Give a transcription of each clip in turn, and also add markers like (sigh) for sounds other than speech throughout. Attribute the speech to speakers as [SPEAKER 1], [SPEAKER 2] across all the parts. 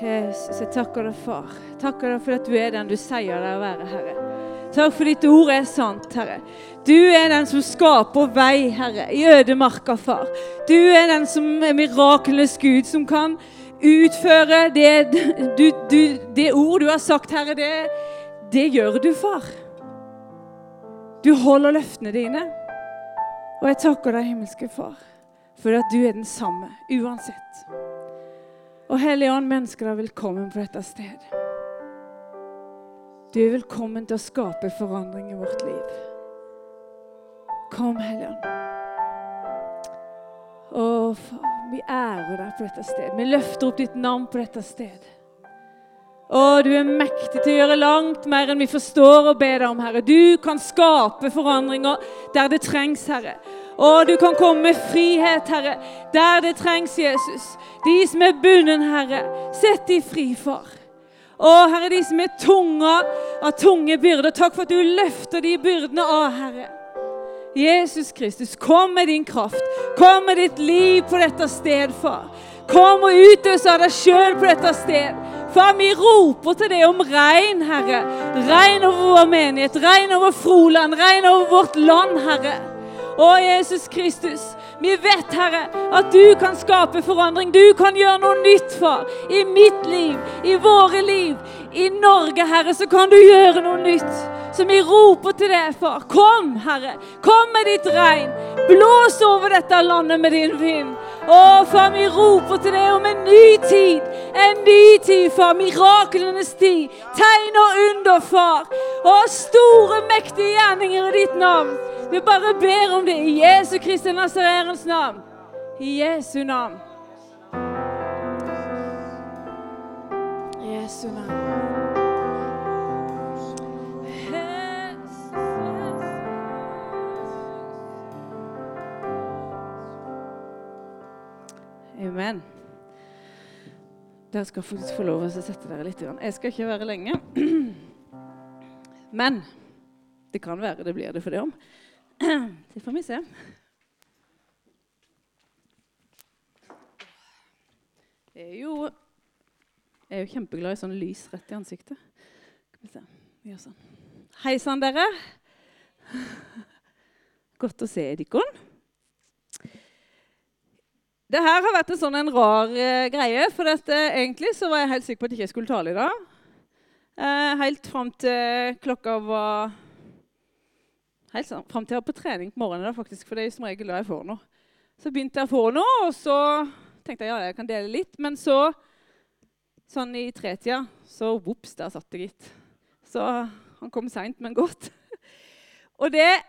[SPEAKER 1] Jesus, jeg takker deg, far. Takker deg for at du er den du sier deg å være, Herre. Takk for ditt ord er sant, Herre. Du er den som skaper vei, Herre, i ødemarka, far. Du er den som er miraklenes Gud, som kan utføre det, du, du, det ord du har sagt, Herre. Det, det gjør du, far. Du holder løftene dine. Og jeg takker deg, himmelske Far, for at du er den samme uansett. Og Hellige Ånd, mennesker er velkommen på dette stedet. Du er velkommen til å skape forandring i vårt liv. Kom, Hellige Ånd. Å, far, vi ærer deg på dette stedet. Vi løfter opp ditt navn på dette stedet. Å, du er mektig til å gjøre langt mer enn vi forstår og ber deg om, Herre. Du kan skape forandringer der det trengs, Herre. Og du kan komme med frihet, Herre, der det trengs, Jesus. De som er bundet, Herre, sett de fri, far. Å, Herre, de som er tunga av tunge byrder, takk for at du løfter de byrdene av, Herre. Jesus Kristus, kom med din kraft. Kom med ditt liv på dette sted, far. Kom og utøs av deg sjøl på dette sted. Far, vi roper til deg om regn, Herre. Regn over vår menighet, regn over Froland, regn over vårt land, Herre. Å, Jesus Kristus, vi vet, Herre, at du kan skape forandring. Du kan gjøre noe nytt, far. I mitt liv, i våre liv. I Norge, Herre, så kan du gjøre noe nytt. Så vi roper til deg, far. Kom, Herre. Kom med ditt regn. Blås over dette landet med din vind. Å, far, vi roper til deg om en ny tid. En ny tid, far. Miraklenes tid. Tegn og under, far. Å, store, mektige gjerninger i ditt navn. Vi bare ber om det i Jesu Kristi Nazareens navn. I Jesu navn. Jesu navn. Amen. Dere skal faktisk få lov å sette dere litt. Jeg skal ikke være lenge. (clears throat) Men det kan være det blir det for det om. Det får vi se. Jeg er jo, jeg er jo kjempeglad i sånn lys rett i ansiktet. Skal vi se. Vi gjør sånn. Hei sann, dere. Godt å se dere. Det her har vært en sånn en rar eh, greie. For dette, egentlig så var jeg helt sikker på at jeg ikke skulle tale i dag. Eh, helt fram til klokka var Helt sånn, Fram til jeg var på trening på morgenen, da, faktisk, for det er som regel da jeg får noe. Så begynte jeg å få noe, og så tenkte jeg ja, jeg kan dele litt. Men så, sånn i tretida, så vops, der satt det, gitt. Så han kom seint, men godt. (laughs) og det er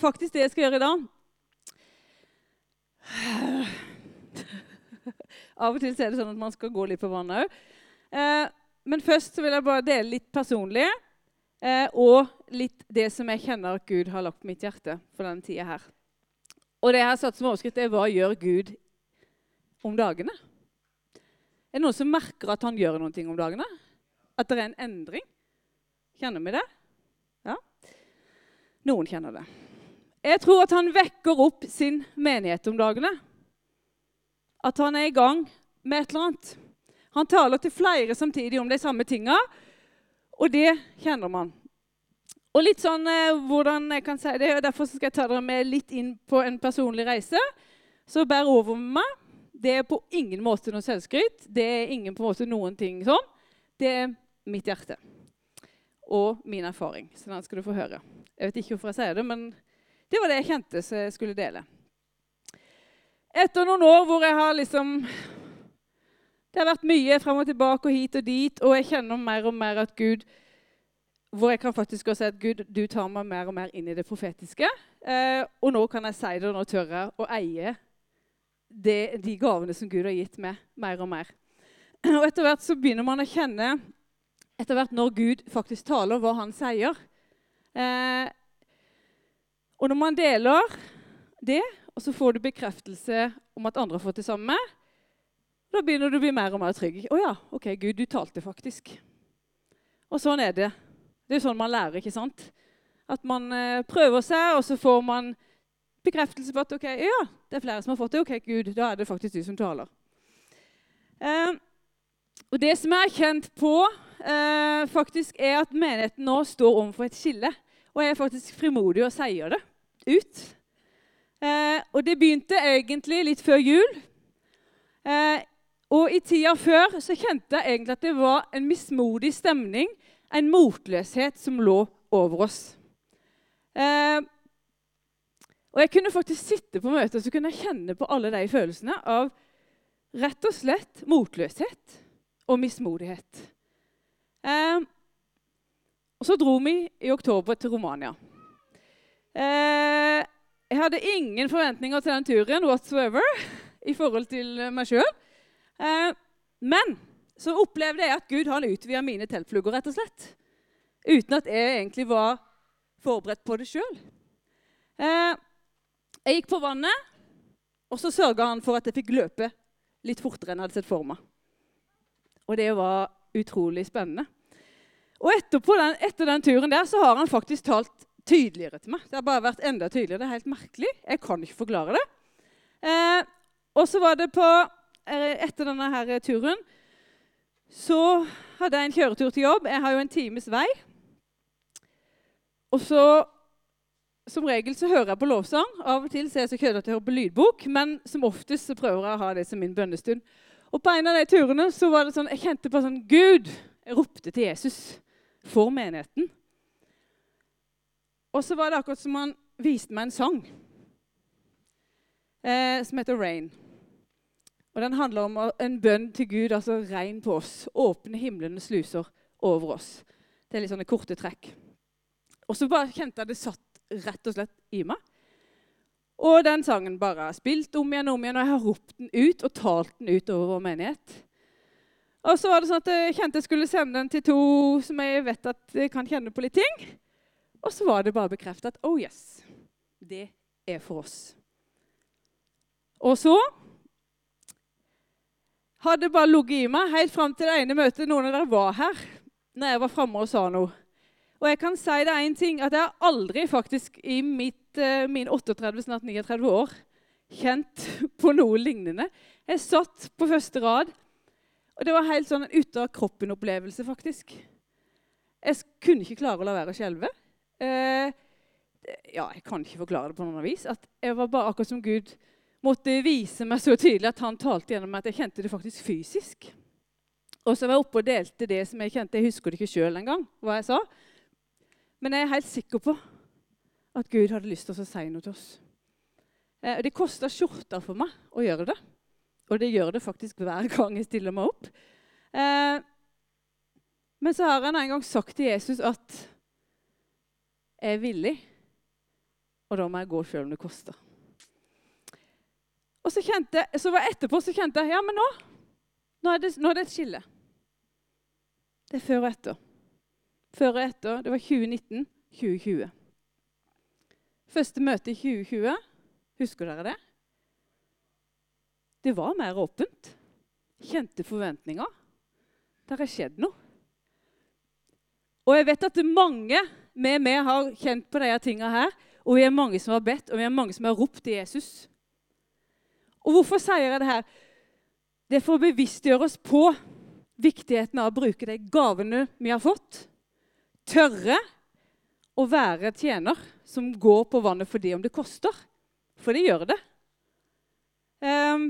[SPEAKER 1] faktisk det jeg skal gjøre i dag. (laughs) Av og til er det sånn at man skal gå litt på vannet òg. Eh, men først vil jeg bare dele litt personlig. Eh, og litt det som jeg kjenner at Gud har lagt på mitt hjerte for denne tida her. Og det jeg har satt som overskrift, er 'Hva gjør Gud om dagene?' Er det noen som merker at han gjør noe om dagene? At det er en endring? Kjenner vi det? Ja? Noen kjenner det. Jeg tror at han vekker opp sin menighet om dagene. At han er i gang med et eller annet. Han taler til flere samtidig om de samme tinga. Og det kjenner man. Og litt sånn eh, hvordan jeg kan si det, og Derfor skal jeg ta dere med litt inn på en personlig reise. Så bær over med meg. Det er på ingen måte noe selvskryt. Det er ingen på en måte noen ting sånn. Det er mitt hjerte og min erfaring. Så den skal du få høre. Jeg vet ikke hvorfor jeg sier det, men det var det jeg kjente så jeg skulle dele. Etter noen år hvor jeg har liksom det har vært mye frem og tilbake og hit og dit, og jeg kjenner mer og mer at Gud Hvor jeg kan faktisk også si at Gud, du tar meg mer og mer inn i det profetiske. Eh, og nå kan jeg si det, og nå tør jeg å eie det, de gavene som Gud har gitt meg, mer og mer. (clears throat) Og etter hvert så begynner man å kjenne etter hvert når Gud faktisk taler, hva han sier. Eh, og når man deler det, og så får du bekreftelse om at andre har fått det samme, da begynner du å bli mer og mer trygg. 'Å ja, ok, Gud, du talte faktisk.' Og sånn er det. Det er sånn man lærer, ikke sant? At man eh, prøver seg, og så får man bekreftelse på at ok, ja, det er flere som har fått det. Ok, Gud, da er det faktisk du som taler. Eh, Og det som jeg har kjent på, eh, faktisk er at menigheten nå står overfor et skille. Og jeg er faktisk frimodig og sier det ut. Eh, og det begynte egentlig litt før jul. Eh, og i tida før så kjente jeg egentlig at det var en mismodig stemning, en motløshet som lå over oss. Eh, og jeg kunne faktisk sitte på møtet og så kunne jeg kjenne på alle de følelsene av rett og slett motløshet og mismodighet. Eh, og så dro vi i oktober til Romania. Eh, jeg hadde ingen forventninger til den turen whatsoever i forhold til meg sjøl. Eh, men så opplevde jeg at Gud han utvida mine teltflugger, rett og slett. Uten at jeg egentlig var forberedt på det sjøl. Eh, jeg gikk på vannet, og så sørga han for at jeg fikk løpe litt fortere enn jeg hadde sett for meg. Og det var utrolig spennende. Og den, etter den turen der så har han faktisk talt tydeligere til meg. Det har bare vært enda tydeligere. Det er helt merkelig. Jeg kan ikke forklare det. Eh, og så var det på Etter denne her turen så hadde jeg en kjøretur til jobb. Jeg har jo en times vei. Og så Som regel så hører jeg på lovsang. Av og til så er jeg så kødete at jeg hører på lydbok, men som oftest så prøver jeg å ha det som min bønnestund. Og på en av de turene så var det sånn, jeg kjente på sånn Gud! Jeg ropte til Jesus for menigheten. Og så var det akkurat som han viste meg en sang eh, som heter 'Rain'. Og Den handler om en bønn til Gud, altså regn på oss. Åpne himlenes sluser over oss. Det er litt sånne korte trekk. Og så bare kjente jeg det satt rett og slett i meg. Og den sangen bare har spilt om igjen og om igjen, og jeg har ropt den ut og talt den ut over vår menighet. Og så var det sånn at Jeg kjente jeg skulle sende den til to som jeg vet at jeg kan kjenne på litt ting. Og så var det bare bekreftet at oh yes, det er for oss. Og så hadde bare ligget i meg helt fram til det ene møtet noen av dere var her. når jeg var fremme og sa noe. Og jeg kan si det én ting, at jeg har aldri faktisk i mitt, min 38, snart 39 år kjent (laughs) på noe lignende. Jeg satt på første rad, og det var helt sånn en ute-av-kroppen-opplevelse, faktisk. Jeg kunne ikke klare å la være å skjelve. Eh, ja, jeg kan ikke forklare det på noen vis. At jeg var bare akkurat som Gud måtte vise meg så tydelig at han talte gjennom meg at jeg kjente det faktisk fysisk. Og så var jeg oppe og delte det som jeg kjente. Jeg husker det ikke sjøl engang. hva jeg sa. Men jeg er helt sikker på at Gud hadde lyst til å si noe til oss. Eh, det kosta skjorta for meg å gjøre det. Og det gjør det faktisk hver gang jeg stiller meg opp. Eh, men så har han en gang sagt til Jesus at jeg er villig, og da må jeg gå sjøl om det koster. Og så, kjente, så var etterpå så kjente jeg ja, men nå, nå er, det, nå er det et skille. Det er før og etter. Før og etter. Det var 2019-2020. Første møte i 2020. Husker dere det? Det var mer åpent. Kjente forventninger. Det har skjedd noe. Og jeg vet at mange med meg har kjent på disse tingene her. Og vi er mange som har bedt, og vi er mange som har ropt til Jesus. Og hvorfor sier jeg det her? Det er for å bevisstgjøre oss på viktigheten av å bruke de gavene vi har fått, tørre å være tjener som går på vannet for det om det koster. For det gjør det. Um,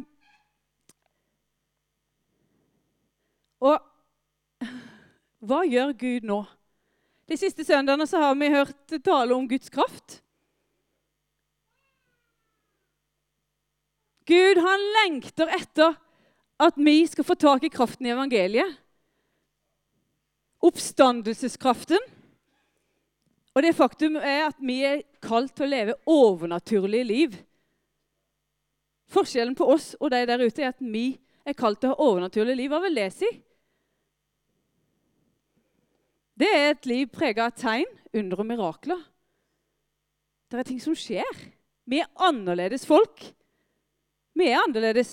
[SPEAKER 1] og hva gjør Gud nå? De siste søndagene har vi hørt tale om Guds kraft. Gud han lengter etter at vi skal få tak i kraften i evangeliet oppstandelseskraften. Og det faktum er at vi er kalt til å leve overnaturlige liv. Forskjellen på oss og de der ute er at vi er kalt til å ha overnaturlige liv. Hva vil det si? Det er et liv prega av tegn, under og mirakler. Det er ting som skjer. Vi er annerledes folk. Vi er annerledes.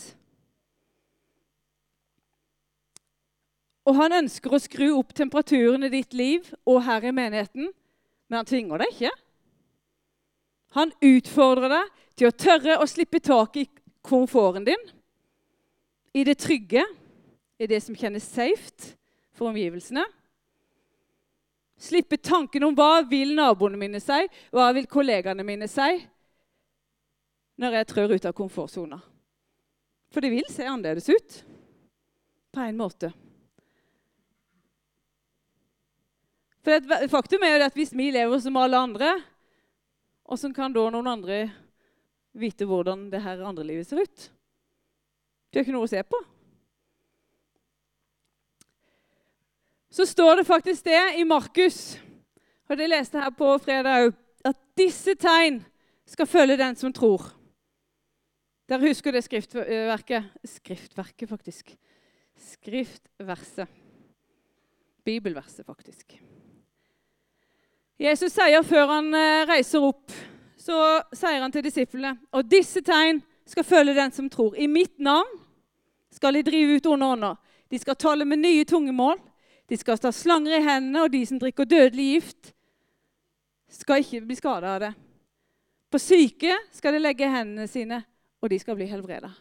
[SPEAKER 1] Og han ønsker å skru opp temperaturen i ditt liv og her i menigheten, men han tvinger deg ikke. Han utfordrer deg til å tørre å slippe tak i komforten din, i det trygge, i det som kjennes safe for omgivelsene. Slippe tanken om hva vil naboene mine si, hva vil kollegaene mine si, når jeg trør ut av komfortsona. For det vil se annerledes ut på en måte. For Faktum er jo at hvis vi lever som alle andre, åssen kan da noen andre vite hvordan det her andre livet ser ut? Det er ikke noe å se på. Så står det faktisk det i Markus, og det leste jeg her på fredag òg, at disse tegn skal følge den som tror. Dere husker det skriftverket? Skriftverket, faktisk. Skriftverset. Bibelverset, faktisk. Jesus sier før han eh, reiser opp, så sier han til disiplene Og disse tegn skal følge den som tror. I mitt navn skal de drive ut onde ånder. De skal tale med nye tungemål. De skal ta slanger i hendene, og de som drikker dødelig gift, skal ikke bli skada av det. På syke skal de legge hendene sine, og de skal bli helbreda.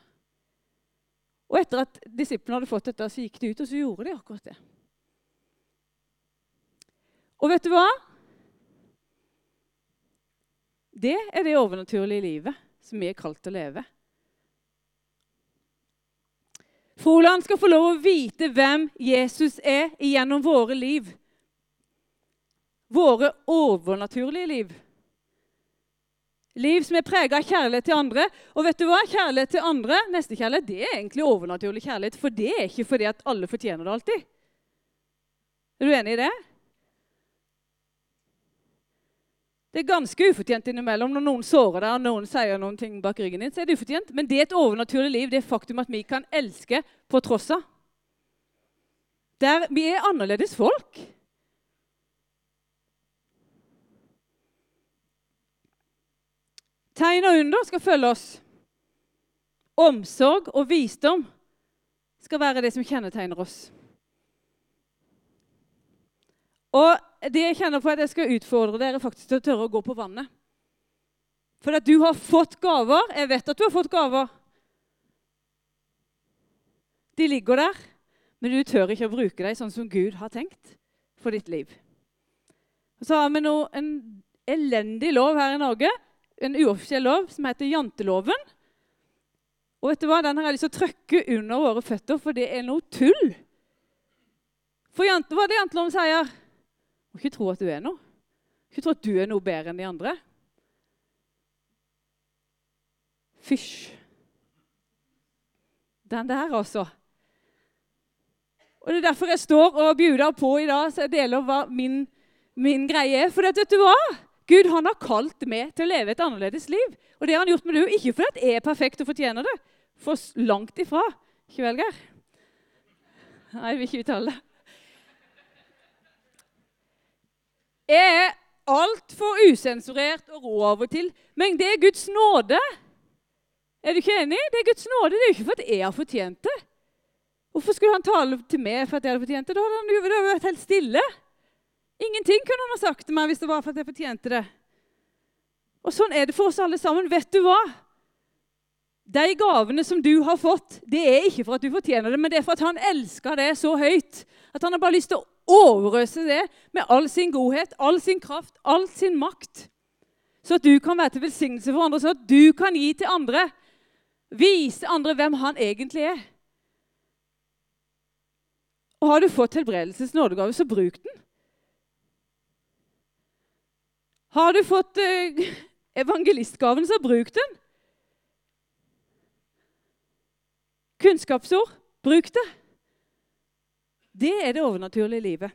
[SPEAKER 1] Og etter at disiplene hadde fått dette, så gikk de ut, og så gjorde de akkurat det. Og vet du hva? Det er det overnaturlige livet som vi er kalt å leve. Froland skal få lov å vite hvem Jesus er gjennom våre liv. Våre overnaturlige liv. Liv som er prega av kjærlighet til andre. Og vet du hva? Kjærlighet til andre, nestekjærlighet, det er egentlig overnaturlig kjærlighet. For det er ikke fordi at alle fortjener det alltid. Er du enig i det? Det er ganske ufortjent innimellom når noen sårer deg og noen sier noen ting bak ryggen din. så er det ufortjent. Men det er et overnaturlig liv, det er faktum at vi kan elske på tross av. Der vi er annerledes folk. Tegn og under skal følge oss. Omsorg og visdom skal være det som kjennetegner oss. Og det jeg kjenner på at jeg skal utfordre dere faktisk til å tørre å gå på vannet. For at du har fått gaver. Jeg vet at du har fått gaver. De ligger der, men du tør ikke å bruke dem sånn som Gud har tenkt for ditt liv. Og så har vi nå en elendig lov her i Norge en uoffisiell lov som heter janteloven. Og vet du hva? Den har jeg lyst til å trykke under våre føtter, for det er noe tull. For jante, hva er det janteloven sier? Må ikke tro at du er noe. Ikke tro at du er noe bedre enn de andre. Fysj. Den der, altså. Og Det er derfor jeg står og bjuder på i dag, så jeg deler hva min, min greie er. For vet du hva? Gud han har kalt meg til å leve et annerledes liv. Og det har han gjort med du, Ikke fordi jeg er perfekt og fortjener det, for langt ifra. Ikke vel, Geir? Nei, jeg vil ikke uttale det. Jeg er altfor usensurert og rå av og til, men det er Guds nåde. Er du ikke enig? Det er Guds nåde. Det er jo ikke fordi jeg har fortjent det. Hvorfor skulle han tale til meg for at jeg hadde fortjent det? Da hadde han jo vært helt stille. Ingenting kunne han ha sagt til meg hvis det var for at jeg fortjente det. Og sånn er det for oss alle sammen. Vet du hva? De gavene som du har fått, det er ikke for at du fortjener det, men det er for at han elsker det så høyt at han har bare lyst til å overøse det med all sin godhet, all sin kraft, all sin makt. Så at du kan være til velsignelse for andre, så at du kan gi til andre. Vise andre hvem han egentlig er. Og har du fått helbredelses nådegave, så bruk den. Har du fått eh, (laughs) evangelistgaven, så bruk den. Kunnskapsord bruk det. Det er det overnaturlige livet.